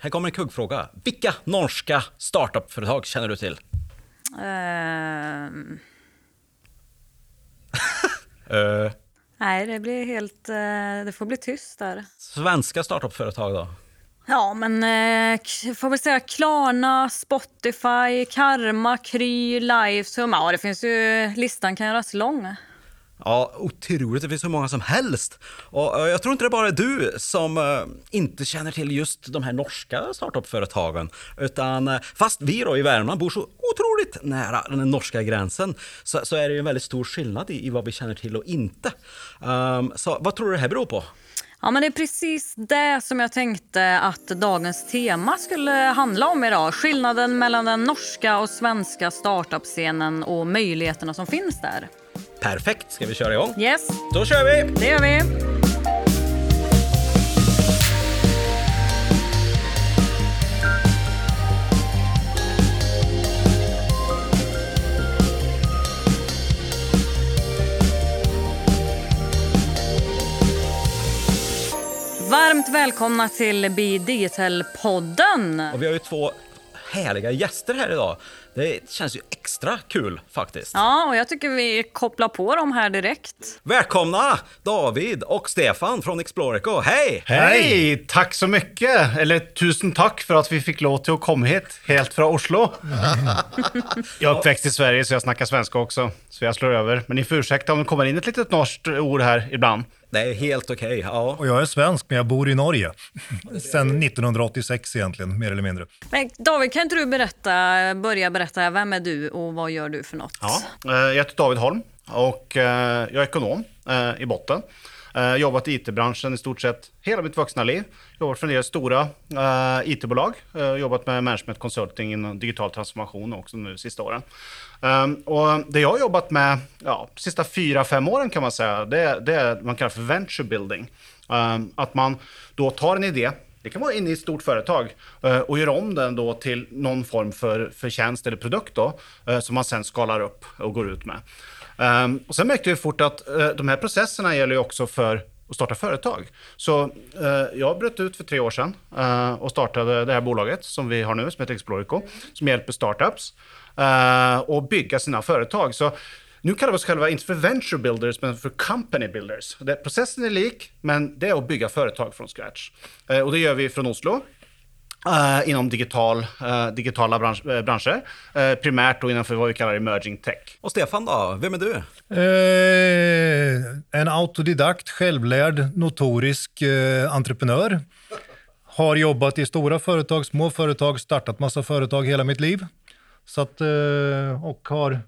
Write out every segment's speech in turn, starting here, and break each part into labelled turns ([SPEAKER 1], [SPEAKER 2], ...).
[SPEAKER 1] här kommer en kuggfråga. Vilka norska startupföretag känner du till?
[SPEAKER 2] Ehm,
[SPEAKER 1] Eh,
[SPEAKER 2] nej, det blir helt... eh, det får bli tyst där.
[SPEAKER 1] svenska startupföretag då?
[SPEAKER 2] Ja, men eh, får väl säga Klarna, Spotify, Karma, Kry, Lifesum. Ja, det finns ju... Listan kan göras lång.
[SPEAKER 1] Ja, otroligt. Det finns hur många som helst. Och eh, jag tror inte det bara är du som eh, inte känner till just de här norska startupföretagen. Utan eh, fast vi då i Värmland bor så otroligt nära den norska gränsen så, så är det ju en väldigt stor skillnad i, i vad vi känner till och inte. Um, så vad tror du det här beror på?
[SPEAKER 2] Ja, men det är precis det som jag tänkte att dagens tema skulle handla om idag. Skillnaden mellan den norska och svenska startup-scenen och möjligheterna som finns där.
[SPEAKER 1] Perfekt, ska vi köra igång?
[SPEAKER 2] Yes,
[SPEAKER 1] Då kör vi!
[SPEAKER 2] det gör vi. Varmt välkomna till Be Digital-podden.
[SPEAKER 1] Och vi har ju två härliga gäster här idag. Det känns ju extra kul faktiskt.
[SPEAKER 2] Ja, och jag tycker vi kopplar på dem här direkt.
[SPEAKER 1] Välkomna David och Stefan från Explorico. Hej!
[SPEAKER 3] Hej! Tack så mycket! Eller tusen tack för att vi fick lov till att komma hit, helt från Oslo. jag är uppväxt i Sverige så jag snackar svenska också, så jag slår över. Men ni får ursäkta om det kommer in ett litet norskt ord här ibland.
[SPEAKER 1] Det är helt okej. Ja.
[SPEAKER 4] Och jag är svensk, men jag bor i Norge. Sen 1986 egentligen, mer eller mindre.
[SPEAKER 2] Men David, kan inte du berätta, börja berätta, vem är du och vad gör du för något?
[SPEAKER 3] Ja. eh, Jag heter David Holm och eh, jag är ekonom eh, i botten. Eh, Jobbat i it-branschen i stort sett hela mitt vuxna liv. Jobbat för en del stora eh, it-bolag. Eh, Jobbat med management consulting inom digital transformation också nu de sista åren. Um, och det jag har jobbat med ja, de sista fyra, fem åren kan man säga, det, det är vad man kallar för venture building. Um, att man då tar en idé, det kan vara inne i ett stort företag, eh, och gör om den då till någon form för, för tjänst eller produkt då, eh, som man sen skalar upp och går ut med. Um, och sen märkte vi fort att uh, de här processerna gäller ju också för att starta företag. Så uh, jag bröt ut för tre år sedan uh, och startade det här bolaget som vi har nu, som heter Explorico, som hjälper startups att bygga sina företag. Så nu kallar vi oss själva inte för venture builders, men för company builders. Det, processen är lik, men det är att bygga företag från scratch. Och det gör vi från Oslo eh, inom digital, eh, digitala bransch, eh, branscher. Primärt då innanför vad vi kallar emerging tech.
[SPEAKER 1] Och Stefan då, vem är du?
[SPEAKER 4] Eh, en autodidakt, självlärd, notorisk eh, entreprenör. Har jobbat i stora företag, små företag, startat massa företag hela mitt liv. Så att, eh, och har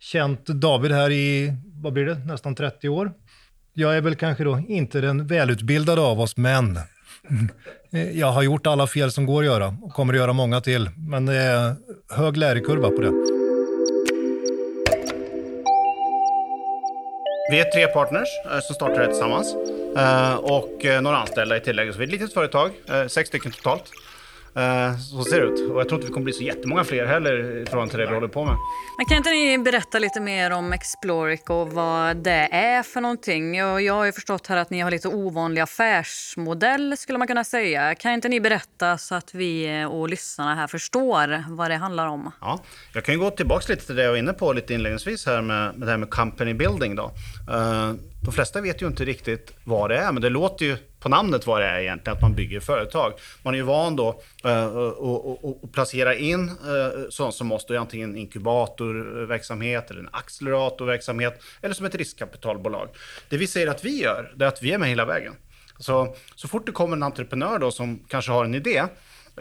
[SPEAKER 4] känt David här i, vad blir det, nästan 30 år. Jag är väl kanske då inte den välutbildade av oss, men Eh, jag har gjort alla fel som går att göra och kommer att göra många till. Men det är hög lärekurva på det.
[SPEAKER 3] Vi är tre partners eh, som startade det tillsammans eh, och några anställda i tillägg. Så vi är ett litet företag, sex stycken totalt. Eh, Så ser det ut. Och jag tror inte vi kommer bli så jättemånga fler heller i förhållande till det vi håller på med.
[SPEAKER 2] Men kan inte ni berätta lite mer om Exploric och vad det är för någonting? Jag har ju förstått här att ni har lite ovanlig affärsmodell skulle man kunna säga. Kan inte ni berätta så att vi och lyssnarna här förstår vad det handlar om?
[SPEAKER 3] Ja, jag kan ju gå tillbaka lite till det jag var inne på lite inledningsvis här med, med det här med company building då. Eh, de flesta vet ju inte riktigt vad det är, men det låter ju på namnet vad det är egentligen, att man bygger företag. Man är ju van då eh, att placera in eh, sånt som måste antingen inkubatorverksamhet eller en acceleratorverksamhet eller som ett riskkapitalbolag. Det vi säger att vi gör, det är att vi är med hela vägen. Så, så fort det kommer en entreprenör då som kanske har en idé,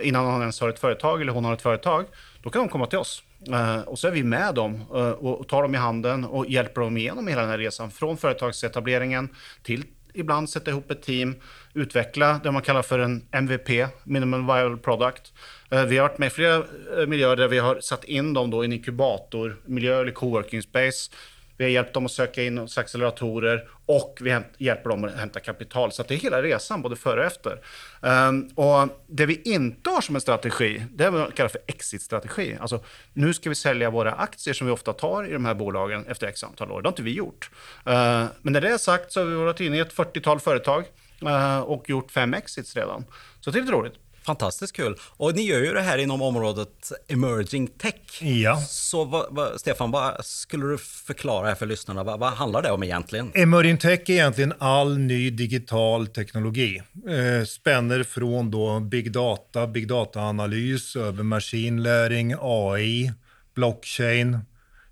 [SPEAKER 3] innan han ens har ett företag eller hon har ett företag, då kan de komma till oss. Eh, och så är vi med dem och, och tar dem i handen och hjälper dem igenom hela den här resan. Från företagsetableringen till ibland sätta ihop ett team, utveckla det man kallar för en MVP, minimum viable product. Eh, vi har varit med i flera eh, miljöer där vi har satt in dem då i en inkubatormiljö eller coworking space. Vi har hjälpt dem att söka in hos acceleratorer och vi hjälper dem att hämta kapital. Så att det är hela resan, både före och efter. Um, och det vi inte har som en strategi, det är vad vi kallar för exit-strategi. Alltså, nu ska vi sälja våra aktier som vi ofta tar i de här bolagen efter x antal år. Det har inte vi gjort. Uh, men när det är sagt så har vi varit inne i ett 40-tal företag uh, och gjort fem exits redan. Så det är lite roligt.
[SPEAKER 1] Fantastiskt kul. Och ni gör ju det här inom området emerging tech.
[SPEAKER 4] Ja.
[SPEAKER 1] Så vad, vad, Stefan, vad skulle du förklara här för lyssnarna? Vad, vad handlar det om egentligen?
[SPEAKER 4] Emerging tech är egentligen all ny digital teknologi. Eh, spänner från då big data, big data-analys över maskinläring, AI, blockchain,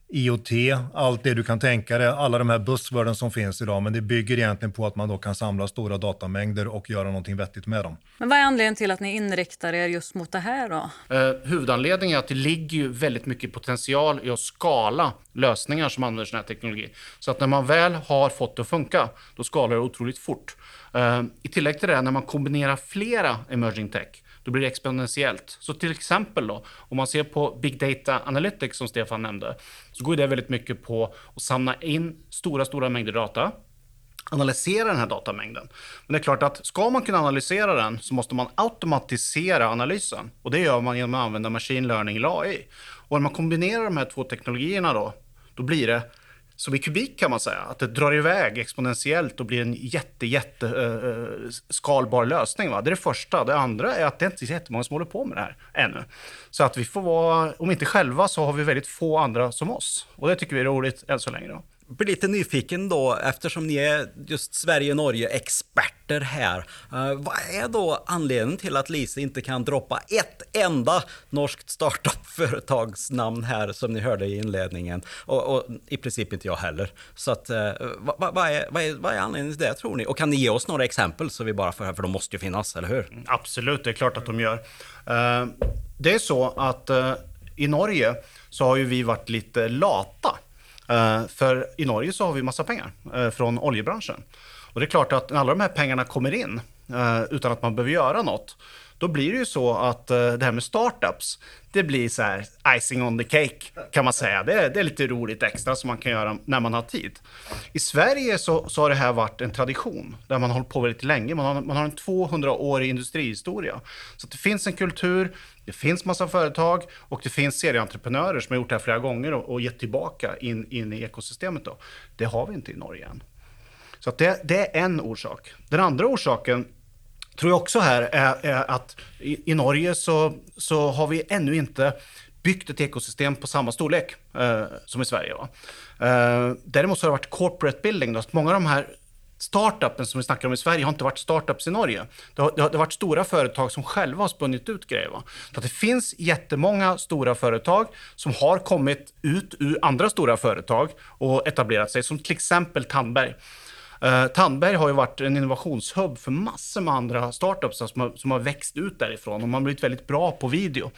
[SPEAKER 4] IoT, allt det du kan tänka dig, alla de här buzzworden som finns idag, men det bygger egentligen på att man då kan samla stora datamängder och göra någonting vettigt med dem.
[SPEAKER 2] Men vad är anledningen till att ni inriktar er just mot det här då?
[SPEAKER 3] Eh, huvudanledningen är att det ligger ju väldigt mycket potential i att skala lösningar som använder sån här teknologi. Så att när man väl har fått det att funka, då skalar det otroligt fort. Eh, I tillägg till det, när man kombinerar flera emerging tech, då blir det exponentiellt. Så till exempel då, om man ser på Big Data Analytics som Stefan nämnde, så går det väldigt mycket på att samla in stora, stora mängder data, analysera den här datamängden. Men det är klart att ska man kunna analysera den så måste man automatisera analysen. Och det gör man genom att använda machine learning eller AI. Och när man kombinerar de här två teknologierna då, då blir det som i kubik kan man säga, att det drar iväg exponentiellt och blir en jätte, jätte uh, skalbar lösning. Va? Det är det första. Det andra är att det inte är så jättemånga som håller på med det här ännu. Så att vi får vara, om inte själva så har vi väldigt få andra som oss. Och det tycker vi är roligt än så länge. Då
[SPEAKER 1] blir lite nyfiken då, eftersom ni är just Sverige-Norge-experter här. Uh, vad är då anledningen till att Lise inte kan droppa ett enda norskt startup-företagsnamn här som ni hörde i inledningen? Och, och i princip inte jag heller. Så att, eh, uh, vad, vad, är, vad, är, vad är anledningen till det tror ni? Och kan ni ge oss några exempel så vi bara får för de måste ju finnas, eller hur?
[SPEAKER 3] Mm, absolut, det är klart att de gör. Uh, det är så att i Norge så har ju vi varit lite lata Eh, för i Norge så har vi massa pengar uh, från oljebranschen. Och det är klart att när alla de här pengarna kommer in uh, utan att man behöver göra något, då blir det ju så att eh, det här med startups, det blir så här icing on the cake kan man säga. Det är, det är lite roligt extra som man kan göra när man har tid. I Sverige så, så har det här varit en tradition där man har hållit på väldigt länge. Man har, man har en 200-årig industrihistoria. Så det finns en kultur, det finns massa företag och det finns serieentreprenörer som har gjort det här flera gånger och, och gett tillbaka in, in i ekosystemet. Då. Det har vi inte i Norge än. Så det, det, är en orsak. Den andra orsaken tror jag också här är, är att i, i, Norge så, så har vi ännu inte byggt ett ekosystem på samma storlek eh, som i Sverige. Va? Eh, däremot så har det varit corporate building. Då. Många av de här startupen som vi snackar om i Sverige har inte varit startups i Norge. Det har, det har, det har varit stora företag som själva har spunnit ut grejer. Va? Så att det finns jättemånga stora företag som har kommit ut ur andra stora företag och etablerat sig, som till exempel Tandberg. Uh, Tandberg har ju varit en innovationshubb för massor med andra startups som har, som har växt ut därifrån och man har blivit väldigt bra på video.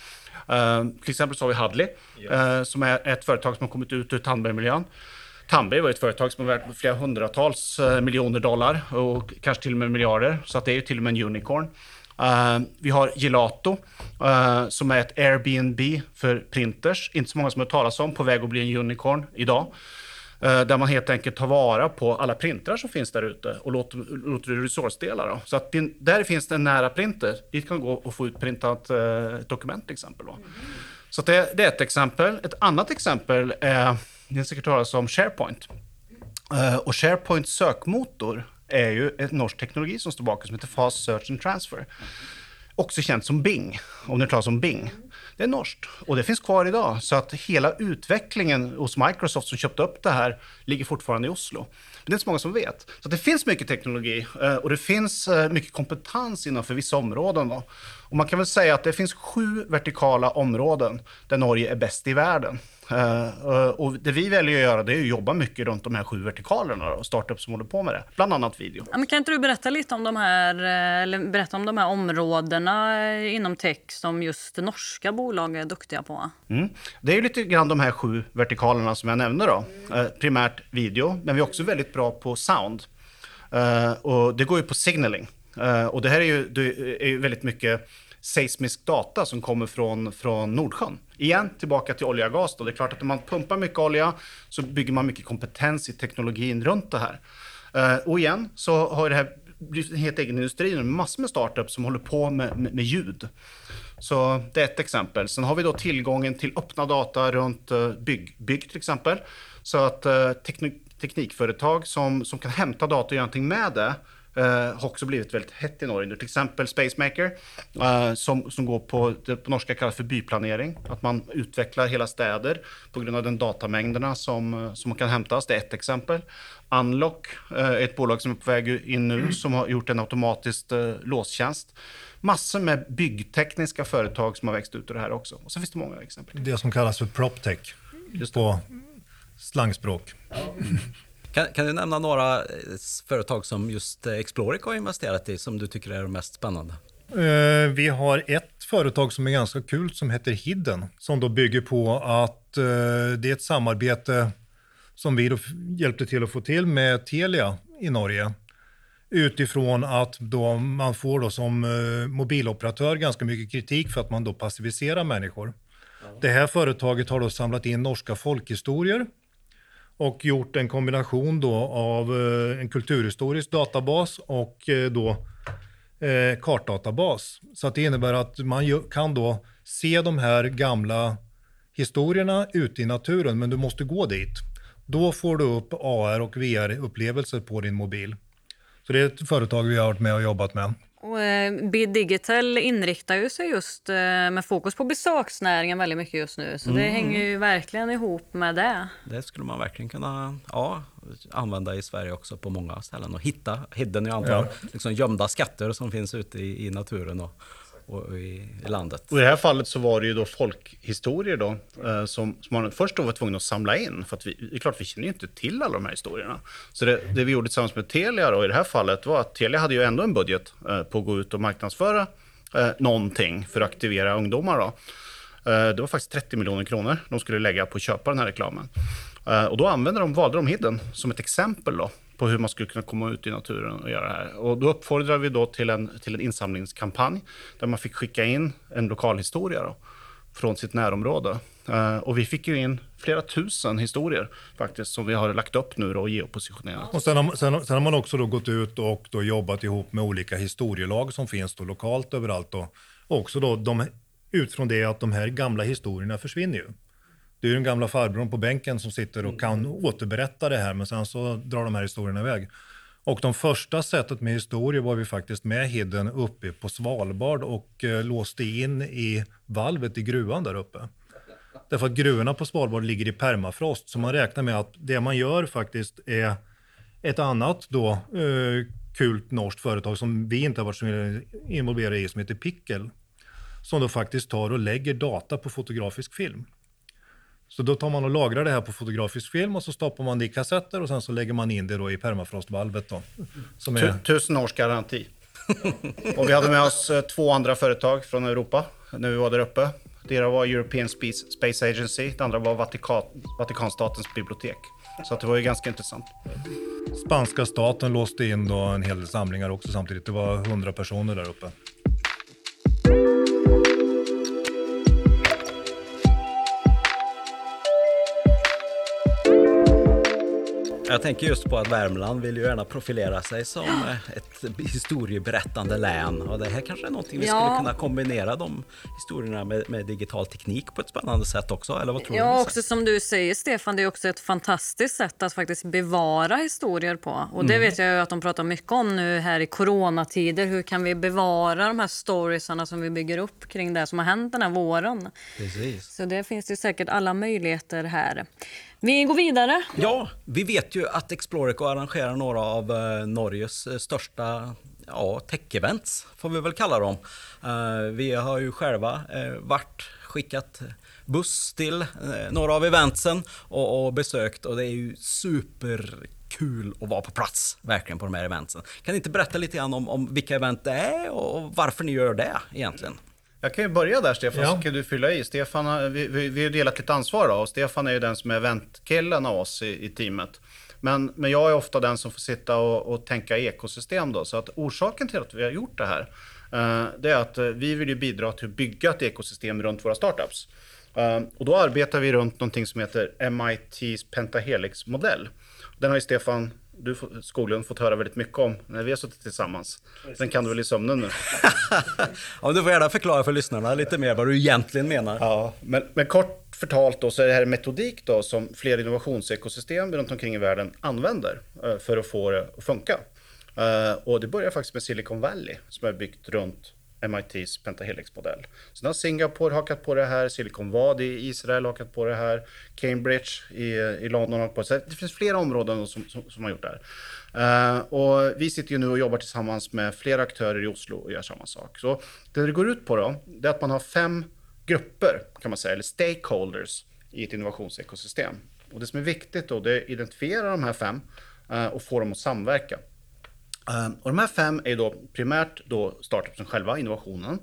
[SPEAKER 3] Uh, till exempel så har vi Hadley, uh, som är ett företag som har kommit ut ur Tandbergmiljön. Tandberg var ett företag som är värt flera hundratals eh, miljoner dollar och kanske till och med miljarder. Så att det är ju till och med en unicorn. Uh, vi har Gelato, uh, som är ett Airbnb för printers. Inte så många som har talas om, på väg att bli en unicorn idag. Eh, där man helt enkelt tar vara på alla printrar som finns där ute och låter, låter det resource-dela. Så att din, där finns det en nära printer. Dit kan gå och få ut printat eh, dokument till exempel. Då. Så det, det, är ett exempel. Ett annat exempel är ni har säkert talat om SharePoint. Eh, och SharePoints sökmotor är ju en norsk teknologi som står bakom som heter Fast Search and Transfer. Också känt som Bing, om ni talar om Bing. Det är norskt och det finns kvar idag. Så att hela utvecklingen hos Microsoft som köpte upp det här ligger fortfarande i Oslo. Men det är inte så många som vet. Så det finns mycket teknologi eh, och det finns eh, mycket kompetens innanför vissa områden. Då. Och man kan väl säga att det finns sju vertikala områden där Norge är bäst i världen. Uh, och det vi väljer att göra det är att jobba mycket runt de här sju vertikalerna och startups som håller på med det, bland annat video.
[SPEAKER 2] Ja, men kan inte du berätta lite om de här, eh, eller berätta om de här områdena inom tech som just norska bolag är duktiga på?
[SPEAKER 3] Mm. Det är ju lite grann de här sju vertikalerna som jag nämnde då. Uh, primärt video, men vi är också väldigt bra på sound. Uh, och det går ju på signaling. Eh, och det här är ju, det är ju väldigt mycket seismisk data som kommer från, från Nordsjön. Igen, tillbaka till olja och gas. Då. Det är klart att när man pumpar mycket olja så bygger man mycket kompetens i teknologin runt det här. Eh, och igen så har det här blivit en helt egen industri med massor med startups som håller på med, med, med, ljud. Så det är ett exempel. Sen har vi då tillgången till öppna data runt eh, bygg, bygg till exempel. Så att teknik, teknikföretag som, som kan hämta data och göra någonting med det eh, har också blivit väldigt hett i Norge. Till exempel Spacemaker, eh, som, som går på, det på norska kallas för byplanering. Att man utvecklar hela städer på grund av den datamängderna som, eh, som kan hämtas. Det är ett exempel. Unlock eh, är ett bolag som är på väg in nu, som har gjort en automatisk eh, låstjänst. Massor med byggtekniska företag som har växt ut ur det här också. Och så finns det många exempel.
[SPEAKER 4] Det som kallas för proptech på slangspråk.
[SPEAKER 1] Kan, kan, du nämna några eh, företag som just Exploric har investerat i som du tycker är mest spännande?
[SPEAKER 4] Eh, vi har ett företag som är ganska kul som heter Hidden som då bygger på att eh, det är ett samarbete som vi då hjälpte till att få till med Telia i Norge utifrån att då man får då som mobiloperatör ganska mycket kritik för att man då passiviserar människor. Det här företaget har då samlat in norska folkhistorier och gjort en kombination då av eh, en kulturhistorisk databas och eh, då eh, kartdatabas. Så att det innebär att man kan då se de här gamla historierna ute i naturen, men du måste gå dit. Då får du upp AR och VR-upplevelser på din mobil. Så det är ett företag vi har varit med och jobbat med.
[SPEAKER 2] Och, eh, Bid Digital inriktar ju sig just eh, med fokus på besöksnäringen väldigt mycket just nu. Så mm. det hänger ju verkligen ihop med det.
[SPEAKER 1] Det skulle man verkligen kunna ja, använda i Sverige också på många ställen och hitta hidden, jag antar, ja. liksom gömda skatter som finns ute i, i naturen. Och, och i, i, landet.
[SPEAKER 3] Och I det här fallet så var det ju då folkhistorier då, eh, som, som man först då var tvungen att samla in. För att vi, det är klart, vi känner ju inte till alla de här historierna. Så det, det vi gjorde tillsammans med Telia då, i det här fallet var att Telia hade ju ändå en budget eh, på att gå ut och marknadsföra eh, någonting för att aktivera ungdomar. Då. Eh, det var faktiskt 30 miljoner kronor de skulle lägga på att köpa den här reklamen. Eh, och då använde de, valde de Hidden som ett exempel då, på hur man skulle kunna komma ut i naturen och göra det här. Och då uppfordrade vi då till en, till en insamlingskampanj där man fick skicka in en lokalhistoria då, från sitt närområde. Uh, och vi fick ju in flera tusen historier faktiskt som vi har lagt upp nu då och geopositionerat.
[SPEAKER 4] Och sen har, sen, sen har man också då gått ut och då jobbat ihop med olika historielag som finns då lokalt överallt. Då. Och också då de, utifrån det att de här gamla historierna försvinner ju. Det är den gamla farbrorn på bänken som sitter och kan mm. återberätta det här, men sen så drar de här historierna iväg. Och de första sättet med historier var vi faktiskt med Hidden uppe på Svalbard och eh, låste in i valvet i gruvan där uppe. Därför att gruvorna på Svalbard ligger i permafrost, så man räknar med att det man gör faktiskt är ett annat då eh, kult norskt företag som vi inte har varit så involverade i, som heter Pickel, som då faktiskt tar och lägger data på fotografisk film. Så då tar man och lagrar det här på fotografisk film och så stoppar man det i kassetter och sen så lägger man in det då i permafrostvalvet. Då,
[SPEAKER 3] som är... Tusen års garanti. och vi hade med oss eh, två andra företag från Europa när vi var där uppe. Det ena var European Space Agency, det andra var Vatikan, Vatikanstatens bibliotek. Så det var ju ganska intressant.
[SPEAKER 4] Spanska staten låste in då en hel del samlingar också samtidigt. Det var hundra personer där uppe.
[SPEAKER 1] Jag tänker just på att Värmland vill ju gärna profilera sig som eh, ett historieberättande län. Och det här kanske är någonting vi ja. skulle kunna kombinera de historierna med, med, digital teknik på ett spännande sätt också. Eller vad tror
[SPEAKER 2] ja,
[SPEAKER 1] du?
[SPEAKER 2] också som du säger Stefan, det är också ett fantastiskt sätt att faktiskt bevara historier på. Och det mm. vet jag att de pratar mycket om nu här i coronatider. Hur kan vi bevara de här storiesarna som vi bygger upp kring det som har hänt den här våren?
[SPEAKER 1] Precis.
[SPEAKER 2] Så det finns det säkert alla möjligheter här. Vi går vidare.
[SPEAKER 1] Ja, vi vet ju att Explorico arrangerar några av eh, Norges eh, största ja, tech-events, får vi väl kalla dem. Eh, vi har ju själva varit, skickat buss till några av eventsen och, och, besökt och det är ju superkul att vara på plats verkligen på de här eventsen. Kan ni inte berätta lite grann om, om vilka event det är och varför ni gör det egentligen?
[SPEAKER 3] Jag kan ju börja där Stefan, ja. så kan du fylla i. Stefan, vi, vi, vi har delat lite ansvar då, och Stefan är ju den som är eventkillen av oss i, i teamet. Men, men jag är ofta den som får sitta och, och, tänka ekosystem då. Så att orsaken till att vi har gjort det här, eh, det är att eh, vi vill ju bidra till att bygga ett ekosystem runt våra startups. Eh, och då arbetar vi runt någonting som heter MITs Pentahelix-modell. Den har ju Stefan du Skoglund fått höra väldigt mycket om när vi har suttit tillsammans. Den kan du väl i sömnen nu?
[SPEAKER 1] ja, du får gärna förklara för lyssnarna lite mer vad du egentligen menar.
[SPEAKER 3] Ja, men, men kort förtalt då så är det här en metodik då som fler innovationsekosystem runt omkring i världen använder eh, för att få det att funka. Uh, och det börjar faktiskt med Silicon Valley som är byggt runt MITs Pentahelix-modell. Sen har Singapore hakat på det här, Silicon Valley i Israel hakat på det här, Cambridge i, i London har hakat på det. Så det finns flera områden som, som, som har gjort det här. Uh, och vi sitter ju nu och jobbar tillsammans med flera aktörer i Oslo och gör samma sak. Så det det går ut på då, det är att man har fem grupper kan man säga, eller stakeholders i ett innovationsekosystem. Och det som är viktigt då, det är att identifiera de här fem uh, och få dem att samverka. Ehm, och de här fem är då primärt då startupsen själva, innovationen.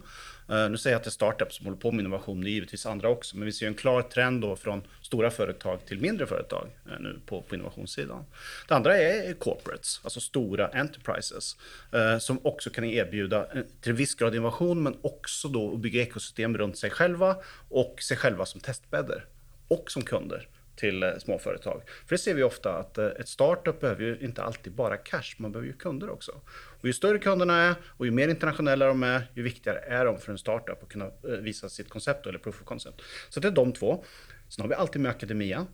[SPEAKER 3] Ehm, nu säger jag att det är startups som håller på med innovation, det är givetvis andra också, men vi ser en klar trend då från stora företag till mindre företag eh, nu på, på innovationssidan. Det andra är corporates, alltså stora enterprises, eh, som också kan erbjuda eh, till en viss grad innovation, men också då att bygga ekosystem runt sig själva och sig själva som testbäddar och som kunder till eh, småföretag. För det ser vi ofta att eh, ett startup behöver ju inte alltid bara cash, man behöver ju kunder också. Och ju större kunderna är och ju mer internationella de är, ju viktigare är de för en startup att kunna eh, visa sitt koncept eller proof of concept. Så det är de två. Sen har vi alltid med akademia,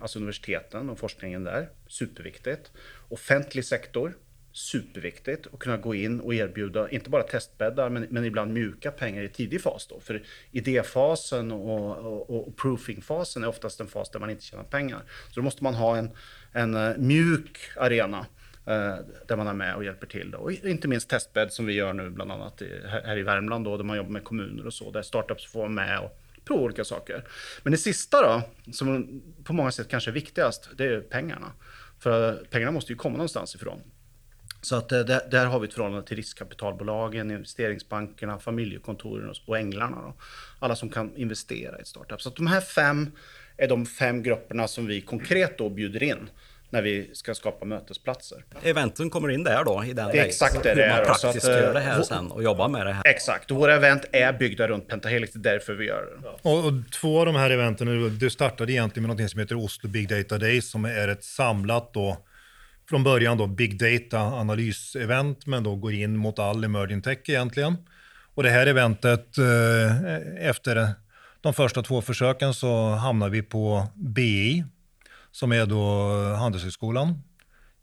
[SPEAKER 3] alltså universiteten och forskningen där. Superviktigt. Offentlig sektor, superviktigt att kunna gå in och erbjuda, inte bara testbäddar, men, men ibland mjuka pengar i tidig fas. Då. För idéfasen och, och, och proofingfasen är oftast en fas där man inte tjänar pengar. Så då måste man ha en, en eh, mjuk arena eh, där man är med och hjälper till. Då. Och inte minst testbädd som vi gör nu, bland annat i, här i Värmland, då, där man jobbar med kommuner och så, där startups får vara med och prova olika saker. Men det sista då, som på många sätt kanske är viktigast, det är pengarna. För pengarna måste ju komma någonstans ifrån. Så att eh, där, där, har vi ett förhållande till riskkapitalbolagen, investeringsbankerna, familjekontoren och änglarna. Då. Alla som kan investera i ett startup. Så att de här fem är de fem grupperna som vi konkret då bjuder in när vi ska skapa mötesplatser.
[SPEAKER 1] Eventen kommer in där då? I den
[SPEAKER 3] det är exakt det det är.
[SPEAKER 1] Hur man praktiskt att, gör det här sen och jobbar med det här.
[SPEAKER 3] Exakt, våra event är byggda runt Pentahelix, det är därför vi gör det.
[SPEAKER 4] Och, och två av de här eventen, det startade egentligen med något som heter Oslo Big Data Days som är ett samlat då från början då Big Data analysevent, men då går in mot all emerging tech egentligen. Och det här eventet, eh, efter de första två försöken så hamnar vi på BI, som är då Handelshögskolan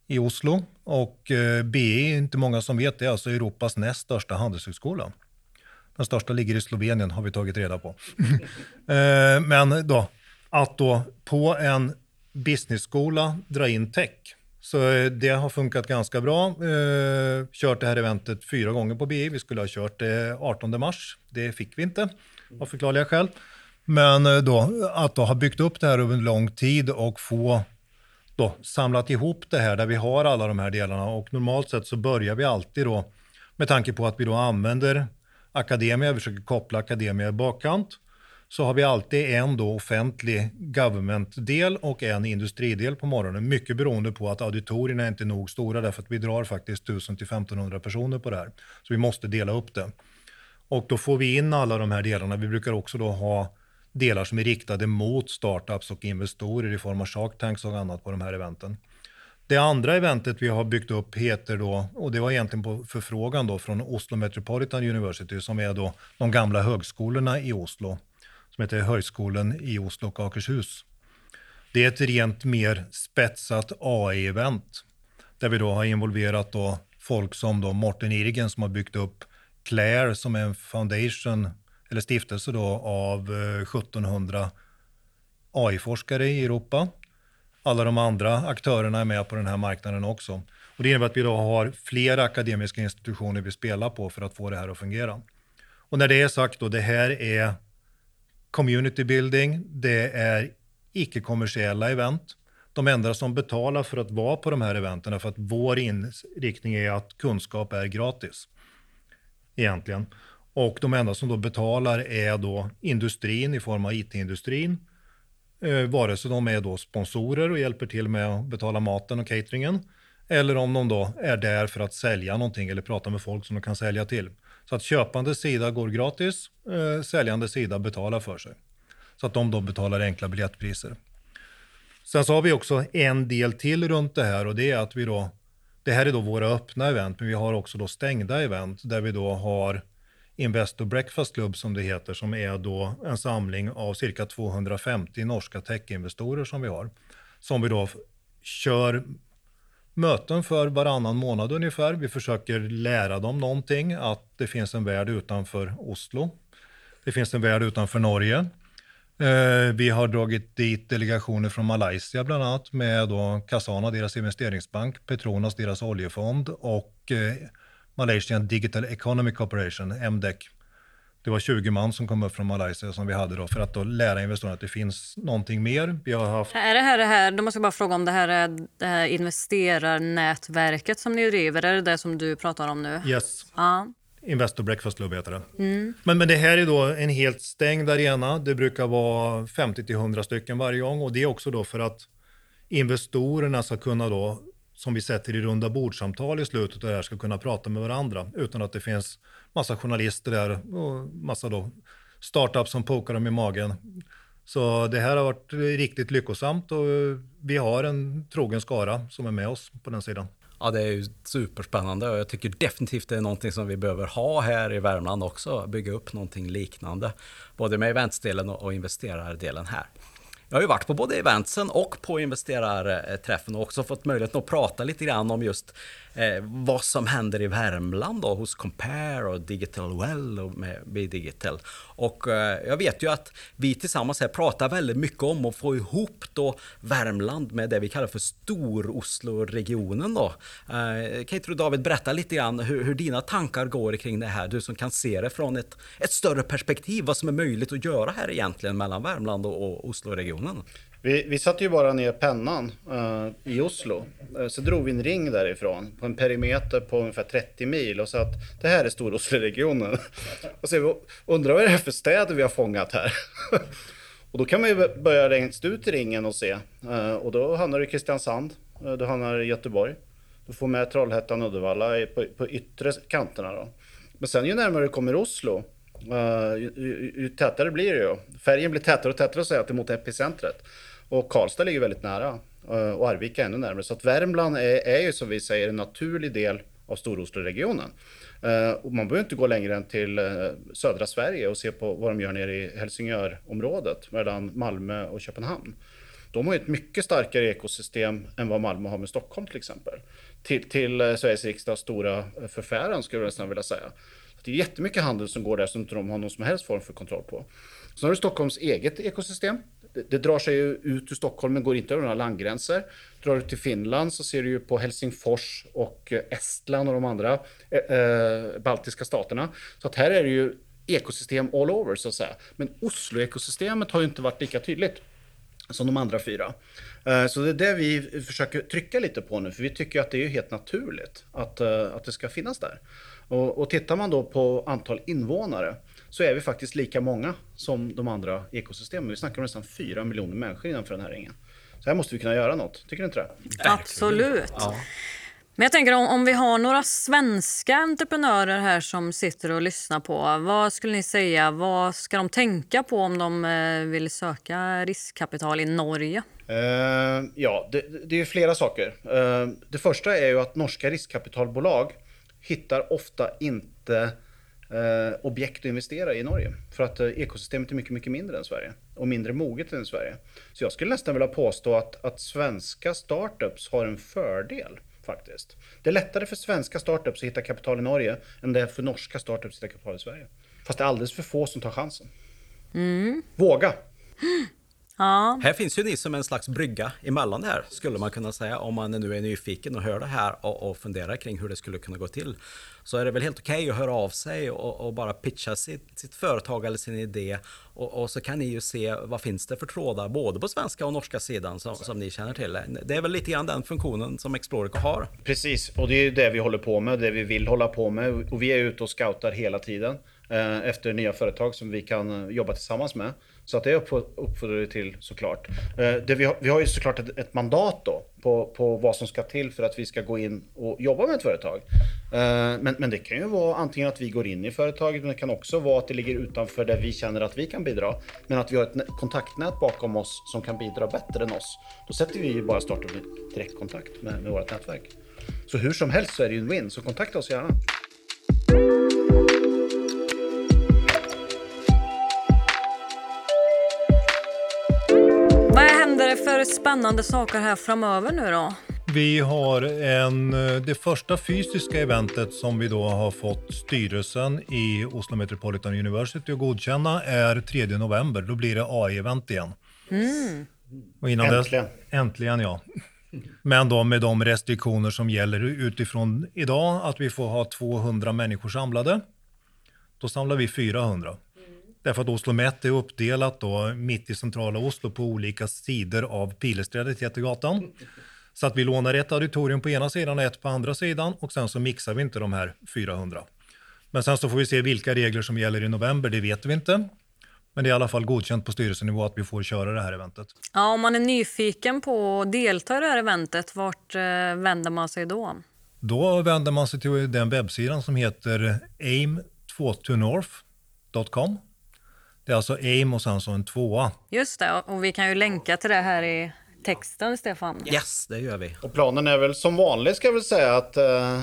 [SPEAKER 4] i Oslo. Och eh, BI, inte många som vet, det är alltså Europas näst största handelshögskola. Den största ligger i Slovenien har vi tagit reda på. eh, men då, att då på en businessskola dra in tech, så eh, det har funkat ganska bra. Eh, kört det här eventet fyra gånger på BI. Vi skulle ha kört det 18 mars. Det fick vi inte av förklarliga skäl. Men eh, då, att då ha byggt upp det här över en lång tid och få då, samlat ihop det här där vi har alla de här delarna. Och normalt sett så börjar vi alltid då, med tanke på att vi då använder Akademia, vi försöker koppla Akademia i bakkant så har vi alltid en då offentlig government-del och en industridel på morgonen. Mycket beroende på att auditorierna är inte nog stora därför att vi drar faktiskt 1000 till 1500 personer på det här. Så vi måste dela upp det. Och då får vi in alla de här delarna. Vi brukar också då ha delar som är riktade mot startups och investorer i form av Shark Tanks och annat på de här eventen. Det andra eventet vi har byggt upp heter då, och det var egentligen på förfrågan då från Oslo Metropolitan University som är då de gamla högskolorna i Oslo som heter Högskolan i Oslo och Akershus. Det är ett rent mer spetsat AI-event där vi då har involverat då folk som då Morten Irgen som har byggt upp Claire som är en foundation eller stiftelse då av eh, 1700 AI-forskare i Europa. Alla de andra aktörerna är med på den här marknaden också. Och det innebär att vi då har flera akademiska institutioner vi spelar på för att få det här att fungera. Och när det är sagt då, det här är community building, det är icke-kommersiella event. De enda som betalar för att vara på de här eventen, för att vår inriktning är att kunskap är gratis. Egentligen. Och de enda som då betalar är då industrin i form av IT-industrin. Eh, vare sig de är då sponsorer och hjälper till med att betala maten och cateringen. Eller om de då är där för att sälja någonting eller prata med folk som de kan sälja till. Så att köpande sida går gratis, eh, säljande sida betalar för sig. Så att de då betalar enkla biljettpriser. Sen så har vi också en del till runt det här och det är att vi då, det här är då våra öppna event, men vi har också då stängda event där vi då har Investor Breakfast Club som det heter, som är då en samling av cirka 250 norska techinvestorer som vi har. Som vi då kör möten för varannan månad ungefär. Vi försöker lära dem någonting, att det finns en värld utanför Oslo. Det finns en värld utanför Norge. Eh, vi har dragit dit delegationer från Malaysia bland annat med då Kasana, deras investeringsbank, Petronas, deras oljefond och eh, Malaysian Digital Economy Corporation, MDEC. Det var 20 man som kom upp från Malaysia som vi hade då för att då lära investerarna att det finns någonting mer. Vi har haft...
[SPEAKER 2] Är det här det här, då måste jag bara fråga om det här är det här investerarnätverket som ni driver, är det det som du pratar om nu?
[SPEAKER 4] Yes.
[SPEAKER 2] Ja.
[SPEAKER 4] Investor Breakfast Club heter det. Men, men det här är då en helt stängd arena. Det brukar vara 50-100 stycken varje gång och det är också då för att investorerna ska kunna då, som vi sätter i runda bordsamtal i slutet av det här, ska kunna prata med varandra utan att det finns massa journalister där och massa då startups som pokar dem i magen. Så det här har varit riktigt lyckosamt och vi har en trogen skara som är med oss på den sidan.
[SPEAKER 1] Ja, det är ju superspännande och jag tycker definitivt det är någonting som vi behöver ha här i Värmland också. Bygga upp någonting liknande. Både med eventsdelen och investerardelen här. Jag har ju varit på både eventsen och på investerarträffen och också fått möjlighet att prata lite grann om just eh, vad som händer i Värmland då, hos Compare och Digital Well och med B-Digital. Och eh, jag vet ju att vi tillsammans här pratar väldigt mycket om att få ihop då Värmland med det vi kallar för Stor-Oslo-regionen då. Eh, kan inte du David berätta lite grann hur, hur dina tankar går kring det här? Du som kan se det från ett, ett större perspektiv, vad som är möjligt att göra här egentligen mellan Värmland och, och Oslo-regionen.
[SPEAKER 3] Vi, vi satte ju bara ner pennan uh, i Oslo. Uh, så drog vi en ring därifrån på en perimeter på ungefär 30 mil och sa att det här är Stor-Osleregionen. och så undrar vad det är för städer vi har fångat här. och då kan man ju börja längst ut i ringen och se. Uh, och då hamnar du i Kristiansand, du hamnar i Göteborg. Du får med Trollhättan och Uddevalla på, på yttre kanterna då. Men sen ju närmare du kommer Oslo, Uh, ju, ju, ju, tätare blir det ju. Färgen blir tätare och tätare så att säga mot epicentret. Och Karlstad ligger väldigt nära uh, och Arvika ännu närmare. Så att Värmland är, är ju som vi säger en naturlig del av Storosloregionen. Uh, och man behöver inte gå längre än till södra Sverige och se på vad de gör nere i Helsingörområdet mellan Malmö och Köpenhamn. De har ju ett mycket starkare ekosystem än vad Malmö har med Stockholm till exempel. Till, till Sveriges riksdags stora förfäran skulle jag nästan vilja säga. Det är jättemycket handel som går där som inte de har någon som helst form för kontroll på. Sen har du Stockholms eget ekosystem. Det, det drar sig ju ut ur Stockholm men går inte över några landgränser. Drar du till Finland så ser du ju på Helsingfors och eh, Estland och de andra eh, eh, baltiska staterna. Så att här är det ju ekosystem all over så att säga. Men Oslo-ekosystemet har ju inte varit lika tydligt som de andra fyra. Eh, så det är det vi försöker trycka lite på nu, för vi tycker att det är helt naturligt att, att det ska finnas där. Och, och tittar man då på antal invånare så är vi faktiskt lika många som de andra ekosystemen. Vi snackar om nästan 4 miljoner människor innanför den här ringen. Så här måste vi kunna göra något, tycker du inte
[SPEAKER 2] det? Absolut. Ja. Men jag tänker om, om vi har några svenska entreprenörer här som sitter och lyssnar på. Vad skulle ni säga, vad ska de tänka på om de eh, vill söka riskkapital i Norge?
[SPEAKER 3] Uh, ja, det, det är flera saker. Uh, det första är ju att norska riskkapitalbolag hittar ofta inte eh, objekt att investera i Norge. För att eh, ekosystemet är mycket, mycket mindre än Sverige. Och mindre moget än Sverige. Så jag skulle nästan vilja påstå att, att svenska startups har en fördel faktiskt. Det är lättare för svenska startups att hitta kapital i Norge än det är för norska startups att hitta kapital i Sverige. Fast det är alldeles för få som tar chansen. Mm. Våga!
[SPEAKER 2] Ja.
[SPEAKER 1] Här finns ju ni som en slags brygga emellan det här, skulle man kunna säga. Om man nu är nyfiken och hör det här och, och funderar kring hur det skulle kunna gå till. Så är det väl helt okej okay att höra av sig och, och bara pitcha sitt, sitt, företag eller sin idé. Och, och, så kan ni ju se vad finns det för trådar, både på svenska och norska sidan som, som ni känner till. Det är väl lite grann den funktionen som Explorico har.
[SPEAKER 3] Precis, och det är det vi håller på med, det vi vill hålla på med. Och vi är ute och scoutar hela tiden eh, efter nya företag som vi kan jobba tillsammans med. Så att det uppfordrar vi till såklart. Eh, det vi, har, vi har ju såklart ett, ett, mandat då på, på vad som ska till för att vi ska gå in och jobba med ett företag. Eh, men, men det kan ju vara antingen att vi går in i företaget, men det kan också vara att det ligger utanför där vi känner att vi kan bidra. Men att vi har ett kontaktnät bakom oss som kan bidra bättre än oss. Då sätter vi ju bara starta direktkontakt med, med vårt nätverk. Så hur som helst så är det ju en win, så kontakta oss gärna.
[SPEAKER 2] För spännande saker här framöver nu då?
[SPEAKER 4] Vi har en, eh, det första fysiska eventet som vi då har fått styrelsen i Oslo Metropolitan University att godkänna är 3 november. Då blir det AI-event igen. Och innan
[SPEAKER 3] Äntligen.
[SPEAKER 4] Dess, äntligen ja. Men då med de restriktioner som gäller utifrån idag, att vi får ha 200 människor samlade. Då samlar vi 400. Därför att Oslo Met är uppdelat då mitt i centrala Oslo på olika sidor av Pilesträdet, heter gatan. Så att vi lånar ett auditorium på ena sidan och ett på andra sidan och sen så mixar vi inte de här 400. Men sen så får vi se vilka regler som gäller i november, det vet vi inte. Men det är i alla fall godkänt på styrelsenivå att vi får köra det här eventet.
[SPEAKER 2] Ja, om man är nyfiken på att delta i det här eventet, vart eh, vänder man sig då?
[SPEAKER 4] Då vänder man sig till den webbsidan som heter aim2tonorth.com. Det är alltså aim och sen så en tvåa.
[SPEAKER 2] Just det, och vi kan ju länka till det här i texten, Stefan.
[SPEAKER 1] Yes, det gör vi.
[SPEAKER 3] Och planen är väl som vanligt ska jag väl säga att eh,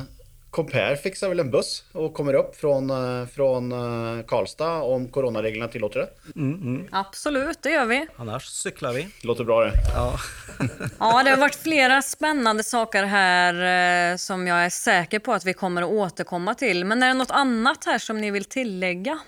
[SPEAKER 3] Compare fixar väl en buss och kommer upp från, eh, från eh, Karlstad om coronareglerna tillåter det.
[SPEAKER 2] Absolut, det gör vi.
[SPEAKER 1] Annars cyklar vi.
[SPEAKER 3] Låter bra det.
[SPEAKER 1] Ja.
[SPEAKER 2] Ja, det har varit flera spännande saker här eh, som jag är säker på att vi kommer att återkomma till. Men är det något annat här som ni vill tillägga?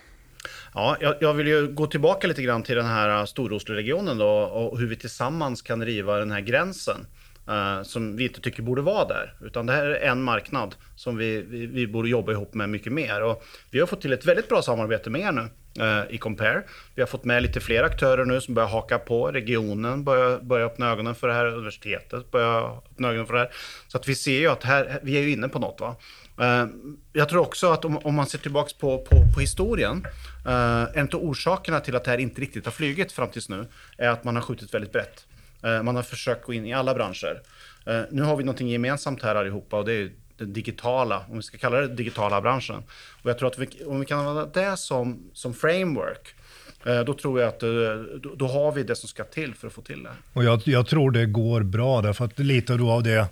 [SPEAKER 3] Ja, jag, jag vill ju gå tillbaka lite grann till den här äh, Storosloregionen då och hur vi tillsammans kan riva den här gränsen. eh, som vi inte tycker borde vara där. Utan det här är en marknad som vi, vi, vi borde jobba ihop med mycket mer. Och vi har fått till ett väldigt bra samarbete med er nu eh, i Compare. Vi har fått med lite fler aktörer nu som börjar haka på. Regionen börjar, börjar öppna ögonen för det här. Universitetet börjar öppna ögonen för det här. Så att vi ser ju att här, vi är ju inne på något. Va? Eh, jag tror också att om, om man ser tillbaks på, på, på historien, eh, en av orsakerna till att det här inte riktigt har flugit fram tills nu, är att man har skjutit väldigt brett. Eh, man har försökt gå in i alla branscher. Nu har vi någonting gemensamt här allihopa och det är den digitala, om vi ska kalla det digitala branschen. Och jag tror att vi, om vi kan använda det som, som framework, då tror jag att då, då har vi det som ska till för att få till det.
[SPEAKER 4] Och jag, jag tror det går bra därför att lite då av det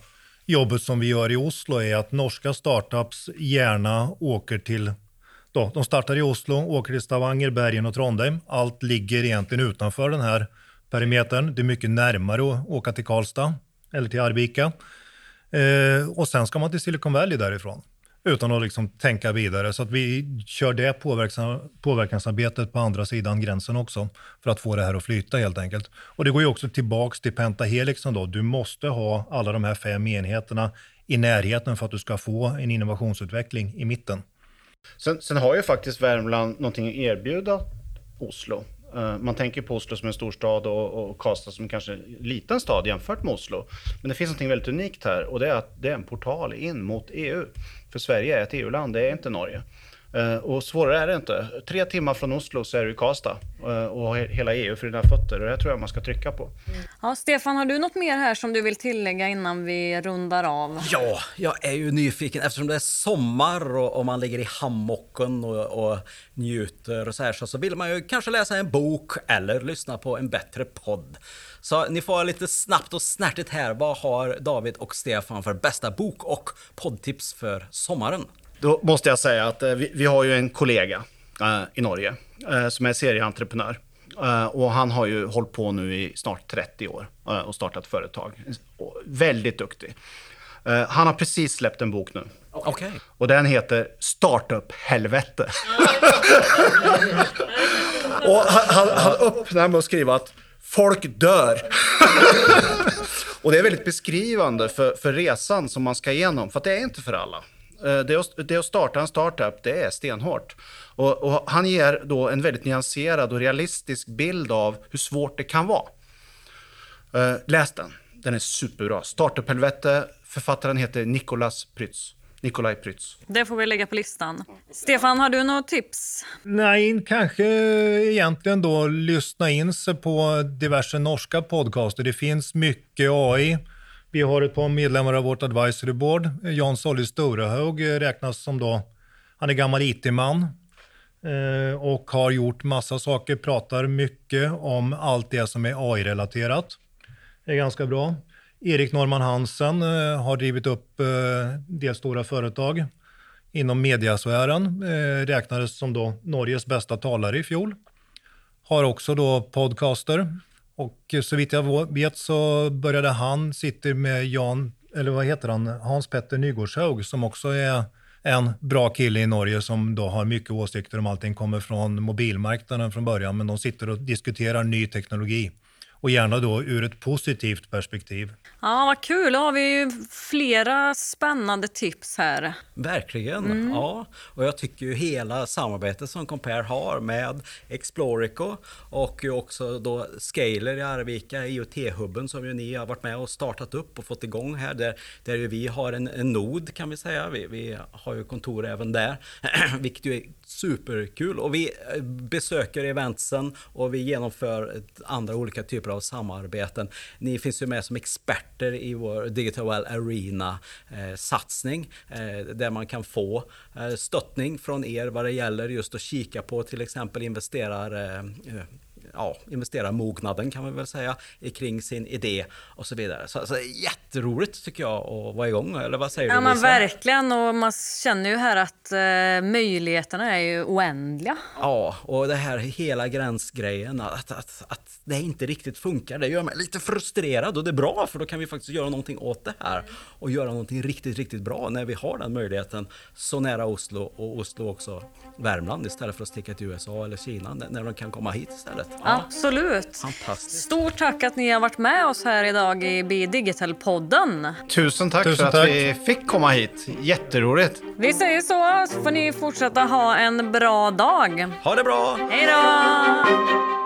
[SPEAKER 4] jobbet som vi gör i Oslo är att norska startups gärna åker till då, de startar i Oslo, åker till Stavanger, Bergen och Trondheim. Allt ligger egentligen utanför den här perimetern. Det är mycket närmare att åka till Karlstad eller till Arvika. Eh, och sen ska man till Silicon Valley därifrån utan att liksom tänka vidare. Så att vi kör det påverkan, påverkansarbetet på andra sidan gränsen också för att få det här att flyta helt enkelt. Och det går ju också tillbaks till Pentahelixen då. Du måste ha alla de här fem enheterna i närheten för att du ska få en innovationsutveckling i mitten.
[SPEAKER 3] Sen, sen har ju faktiskt Värmland någonting att erbjuda Oslo. Eh, man tänker på Oslo som en storstad och, och Karlstad som kanske en liten stad jämfört med Oslo. Men det finns något väldigt unikt här och det är att det är en portal in mot EU. För Sverige är ett EU-land, det är inte Norge. Eh, Och svårare är det inte. Tre timmar från Oslo så är du i Karlstad eh, och hela EU för dina fötter. Och det tror jag man ska trycka på.
[SPEAKER 2] Ja, Stefan, har du något mer här som du vill tillägga innan vi rundar av?
[SPEAKER 1] Ja, jag är ju nyfiken eftersom det är sommar och, och man ligger i hammocken och, och njuter och så här så, så vill man ju kanske läsa en bok eller lyssna på en bättre podd. Så ni får lite snabbt och snärtigt här. Vad har David och Stefan för bästa bok och poddtips för sommaren?
[SPEAKER 3] Då måste jag säga att eh, vi, vi har ju en kollega eh, i Norge eh, som är serieentreprenör. Eh, och han har ju hållit på nu i snart 30 år eh, och startat företag. Och väldigt duktig. Eh, han har precis släppt en bok nu.
[SPEAKER 1] Okej.
[SPEAKER 3] Och den heter Startup-helvete. och han, han, han öppnar med att skriva att folk dör. och det är väldigt beskrivande för, för resan som man ska igenom, för att det är inte för alla. Eh, Det att, det att starta en startup, det är stenhårt. Och, och han ger då en väldigt nyanserad och realistisk bild av hur svårt det kan vara. Eh, läs den. Den är superbra. Startup-helvete. Författaren heter Nicolas Prytz. Nikolaj Prytz.
[SPEAKER 2] Det får vi lägga på listan. Stefan, har du något tips?
[SPEAKER 4] Nej, kanske egentligen då lyssna in sig på diverse norska podcaster. Det finns mycket AI. Vi har ett par medlemmar av vårt advisory board. Eh, Jan Solly Storehög eh, räknas som då, han är gammal IT-man eh, och har gjort massa saker, pratar mycket om allt det som är AI-relaterat. Det är ganska bra. Erik Norman Hansen eh, har drivit upp eh, del stora företag inom mediasfären. Eh, räknades som då Norges bästa talare i fjol. Har också då podcaster. Och eh, så vitt jag vet så började han, sitter med Jan eller vad heter han, Hans Petter Nygårdshaug som också är en bra kille i Norge som då har mycket åsikter om allting, kommer från mobilmarknaden från början, men de sitter och diskuterar ny teknologi och gärna då ur ett positivt perspektiv.
[SPEAKER 2] Ja, vad kul. Då har vi ju flera spännande tips här.
[SPEAKER 1] Verkligen.
[SPEAKER 2] Mm.
[SPEAKER 1] Ja. Och jag tycker ju hela samarbetet som Compare har med Explorico och ju också då Scaler i Arvika, IoT-hubben som ju ni har varit med och startat upp och fått igång här. Där, där ju vi har en, en nod kan vi säga. Vi, vi har ju kontor även där, vilket ju är superkul. Och vi eh, besöker eventsen och vi genomför andra olika typer av samarbeten. Ni finns ju med som experter i vår Digital Well Arena-satsning eh, eh, där man kan få eh, stöttning från er vad det gäller just att kika på till exempel investerar ja, investerarmognaden kan man väl säga kring sin idé och så vidare. Så, så jätteroligt tycker jag att vara igång. Eller vad säger
[SPEAKER 2] Ja,
[SPEAKER 1] du
[SPEAKER 2] men
[SPEAKER 1] Lisa?
[SPEAKER 2] verkligen. Och man känner ju här att eh, möjligheterna är ju oändliga.
[SPEAKER 1] Ja, och det här hela gränsgrejen, att, att, att det inte riktigt funkar, det gör mig lite frustrerad och det är bra för då kan vi faktiskt göra någonting åt det här och göra någonting riktigt, riktigt bra när vi har den möjligheten så nära Oslo och Oslo också Värmland istället för att sticka till USA eller Kina när de kan komma hit istället.
[SPEAKER 2] Absolut.
[SPEAKER 1] fantastiskt.
[SPEAKER 2] Stort tack att ni har varit med oss här idag i Be Digital-podden.
[SPEAKER 3] Tusen tack
[SPEAKER 4] Tusen
[SPEAKER 3] för att
[SPEAKER 4] tack.
[SPEAKER 3] vi fick komma hit. Jätteroligt.
[SPEAKER 2] Vi säger så, så får ni fortsätta ha en bra dag.
[SPEAKER 1] Ha det bra!
[SPEAKER 2] Hej då!